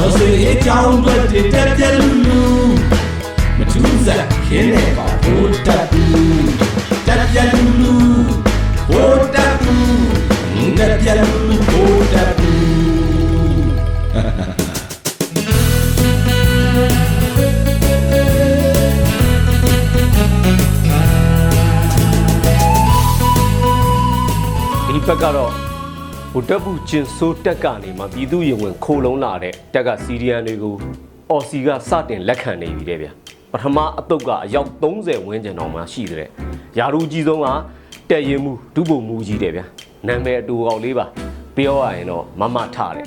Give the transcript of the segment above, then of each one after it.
တော်စေအကြောင်းတွေတက်ပြက်လူလူမထူးစားခင်းနေပါဘိုးတက်ဘူးတက်ပြက်လူလူဘိုးတက်ဘူးတက်ပြက်လူလူဘိုးတက်ဘူးဒီဘက်ကတော့ ဟိုတက်ဘူးကျင်ဆိုးတက်ကနေမှပြည်သူရင်ဝင်ခိုလုံးလာတဲ့တက်ကစီရီယန်တွေကိုအော်စီကစတင်လက်ခံနေပြီတဲ့ဗျပထမအတုပ်ကအယောက်30ဝန်းကျင်တော်မှရှိတဲ့ယာရူကြီးဆုံးကတက်ရင်မှုဒုဗိုလ်မူကြီးတဲ့ဗျနာမည်အတူအောင်လေးပါပြောရရင်တော့မမထတဲ့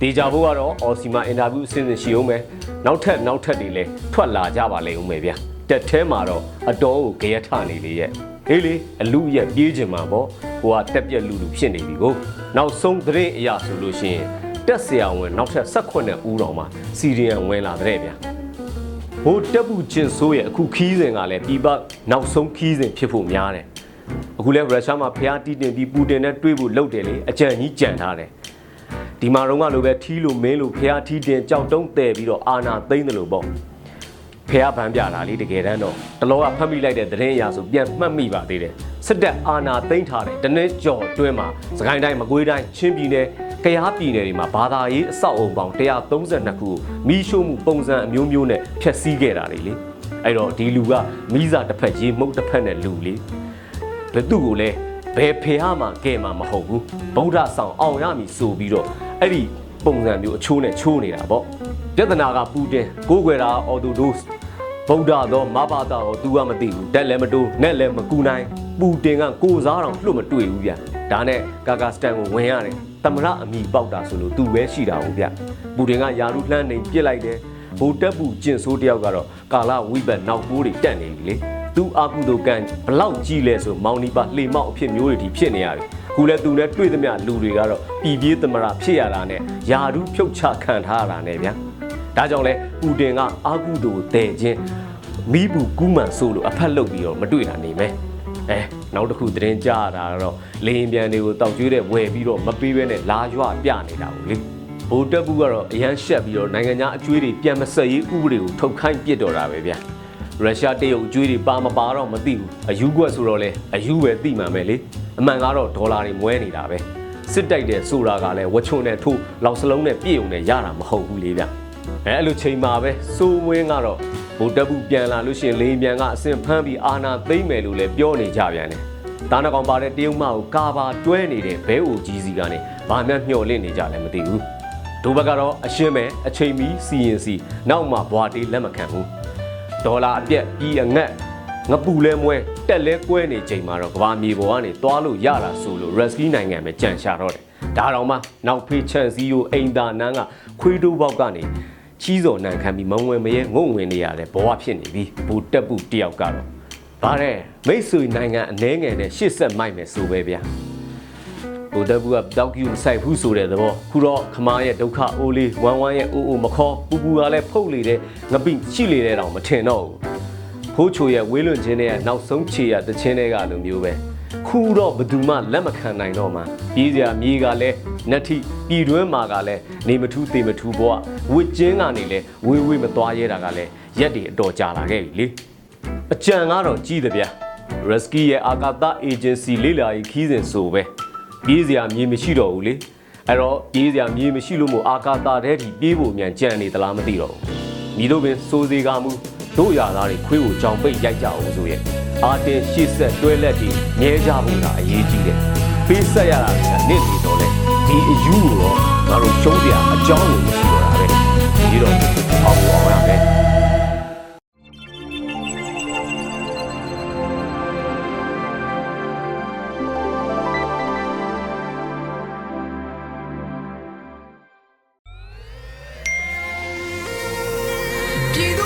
ဒေဂျာဘိုးကတော့အော်စီမှာအင်တာဗျူးအဆင့်ဆင့်ရှိအောင်ပဲနောက်ထပ်နောက်ထပ်တွေလည်းထွက်လာကြပါလိမ့်ဦးမယ်ဗျတက်ထဲမှာတော့အတော်ကိုကြရထနေလေရဲ့အေးလေအလူရက်ပြေးချင်မှာပေါ့ဟိုကတက်ပြက်လူလူဖြစ်နေပြီကို နောက်ဆုံးသတင်းအရာဆိုလို့ရှိရင်တက်ဆရာဝန်နောက်ထပ်18ဦးတော်မှာစီရီယံဝင်လာတဲ့ဗျာဟိုတက်ဘူးချင်းဆိုးရဲ့အခုခီးစဉ်ကလည်းပြည်ပနောက်ဆုံးခီးစဉ်ဖြစ်ဖို့များတယ်အခုလဲရုရှားမှာဖျားတီးတင်ပြီးပူတင်နဲ့တွေ့ဖို့လုပ်တယ်လေအကြံကြီးကြံထားတယ်ဒီမှာတော့ကလိုပဲထီးလိုမင်းလိုဖျားထီးတင်ကြောက်တုံးတဲပြီးတော့အာနာသိမ့်တယ်လို့ပေါ့ ဖះဗန်းပြတာလေတကယ်တမ်းတော့တလောကဖတ်မိလိုက်တဲ့သတင်းအရာဆိုပြန်မှတ်မိပါသေးတယ်စစ်တပ်အာဏာသိမ်းထားတဲ့တနည်းကြော်တွင်းမှာစကိုင်းတိုင်းမကွေးတိုင်းချင်းပြည်နယ်ကယားပြည်နယ်တွေမှာဘာသာရေးအဆောက်အုံပေါင်း132ခုကိုမိရှို့မှုပုံစံအမျိုးမျိုးနဲ့ဖျက်ဆီးခဲ့တာလေလေအဲ့တော့ဒီလူကမိစာတစ်ဖက်ရေးမှုတ်တစ်ဖက်နဲ့လူလေဘယ်သူ့ကိုလဲဘယ်ဖေဟာမှကဲမှာမဟုတ်ဘူးဗုဒ္ဓဆောင်အောင်ရမည်ဆိုပြီးတော့အဲ့ဒီပုံစံမျိုးအချိုးနဲ့ချိုးနေတာပေါ့ပြဿနာကပူတင်ကိုးကွယ်တာအော်တိုဒိုစ် ဗုဒ္ဓတော့မဘာသာတော့ तू ကမသိဘူးတက်လည်းမတိုးနဲ့လည်းမကူနိုင်ပူတင်ကကိုစားတော်လွတ်မတွေ့ဘူးဗျဒါနဲ့ကာကာစတန်ကိုဝင်ရတယ်တမရအမိပေါက်တာဆိုလို့ तू ပဲရှိတာဟုတ်ဗျပူတင်ကယာရုလှမ်းနေပြစ်လိုက်တယ်ဟိုတက်ပူကျင်ဆိုးတယောက်ကတော့ကာလာဝိဘတ်နောက်ပိုးတွေတက်နေပြီလေသူအာကုသိုလ်ကံဘလောက်ကြီးလဲဆိုမောင်နီပါလှေမောက်အဖြစ်မျိုးတွေဒီဖြစ်နေရပြီခုလဲသူနဲ့တွေ့သမျှလူတွေကတော့ပြည်ပြေးသမရဖြစ်ရတာနဲ့ယာရုဖြုတ်ချခံထားရတာနဲ့ဗျာ ဒါကြောင့်လဲပူတင်ကအာကုသိုလ်တဲ့ချင်းမိဘူးကူးမှန်ဆိုလို့အဖက်လုပ်ပြီးတော့မတွေ့တာနေမယ်အဲနောက်တစ်ခုသတင်းကြားရတာကတော့လေရင်ပြန်တွေကိုတောက်ကျွေးတဲ့ဝယ်ပြီးတော့မပေးဘဲနဲ့လာရွပြနေတာကိုလေဘိုးတက်ဘူးကတော့အရန်ရှက်ပြီးတော့နိုင်ငံခြားအကျွေးတွေပြန်မဆက်ရေးဥပဒေကိုထုတ်ခိုင်းပြစ်တော်တာပဲဗျာရုရှားတရုတ်အကျွေးတွေပါမပါတော့မသိဘူးအယူကွက်ဆိုတော့လေအယူပဲသိမှမယ်လေအမှန်ကတော့ဒေါ်လာတွေမွဲနေတာပဲစစ်တိုက်တဲ့ဆိုတာကလည်းဝချုံနဲ့ထိုးလောက်စလုံးနဲ့ပြည့်ုံနဲ့ရတာမဟုတ်ဘူးလေဗျ အဲအဲ့လိုချိန်မှာပဲစိုးဝင်းကတော့ဗိုလ်တပ်ဘူးပြန်လာလို့ရှိရင်လေရင်ပြန်ကအစင်ဖမ်းပြီးအာနာသိမ့်မယ်လို့လည်းပြောနေကြပြန်တယ်တားနှကောင်ပါတဲ့တရုတ်မကိုကာဘာတွဲနေတဲ့ဘဲအိုကြီးစီကနေဘာမှမျှော်လင့်နေကြလည်းမသိဘူးဒိုဘက်ကတော့အရှင်းပဲအချိန်မီစီရင်စီနောက်မှဘွာတေးလက်မခံဘူးဒေါ်လာအပြက်ပြီးအငတ်ငပူလဲမွဲတက်လဲကွဲနေချိန်မှာတော့ကဘာမြေပေါ်ကနေသွားလို့ရတာဆိုလို့ရက်စကီနိုင်ငံပဲကြံရှာတော့တယ်ဒါတော့မှနောက်ဖေးချန်စီယိုအိမ်သာနန်းကခွေးတိုးပေါက်ကနေ ချီးစော်နံခံပြီးမုံဝင်မရဲငုံဝင်နေရတဲ့ဘဝဖြစ်နေပြီဘူတက်ပူတယောက်ကတော့ဗါတဲ့မိတ်ဆွေနိုင်ငံအနှဲငယ်နဲ့ရှစ်ဆက်မိုက်မယ်ဆိုပဲဗျာဘူတက်ပူကတောက်ကျူမဆိုင်ဘူးဆိုတဲ့သဘောခုတော့ခမားရဲ့ဒုက္ခအိုးလေးဝမ်းဝမ်းရဲ့အိုးအိုးမခေါ်ပူပူကလည်းဖုတ်လေတဲ့ငပိရှိလေတဲ့တောင်မထင်တော့ဘူးဖိုးချိုရဲ့ဝေးလွန်ခြင်းတဲ့နောက်ဆုံးခြေရတခြင်းတွေကလိုမျိုးပဲ ခုတော့ဘယ်သူမှလက်မခံနိုင်တော့မှပြေးစရာမြေကလည်းနတ်ထိပြည်တွင်းမှာကလည်းနေမထူးသေမထူးဘဝဝစ်ကျင်းကနေလည်းဝေးဝေးမသွားရဲတာကလည်းရက်တွေအတော်ကြာလာခဲ့ပြီလေအကြံကတော့ကြီးတယ်ဗျာရက်စကီရဲ့အာကာသအေဂျင်စီလေးလာရေးခီးစဉ်ဆိုပဲပြေးစရာမြေမရှိတော့ဘူးလေအဲ့တော့ပြေးစရာမြေမရှိလို့မို့အာကာသထဲထိပြေးဖို့မြန်ကြံနေသလားမသိတော့ဘူးမိတို့ပင်စိုးစေကမူ တို့ရသားတွေခွေးကိုကြောင်ပိတ်ရိုက်ကြအောင်ဆိုရဲ့အာတင်ရှေ့ဆက်တွဲလက်တွေမြဲကြဖို့ကအရေးကြီးတယ်ပေးဆက်ရတာကနစ်နေတော့လေဒီအယူကိုတော့ငါတို့ရှုံးစရာအကြောင်းကိုမရှိတော့တာပဲဒီတော့အောင်အောင်ရမယ်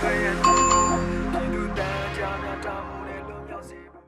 快点。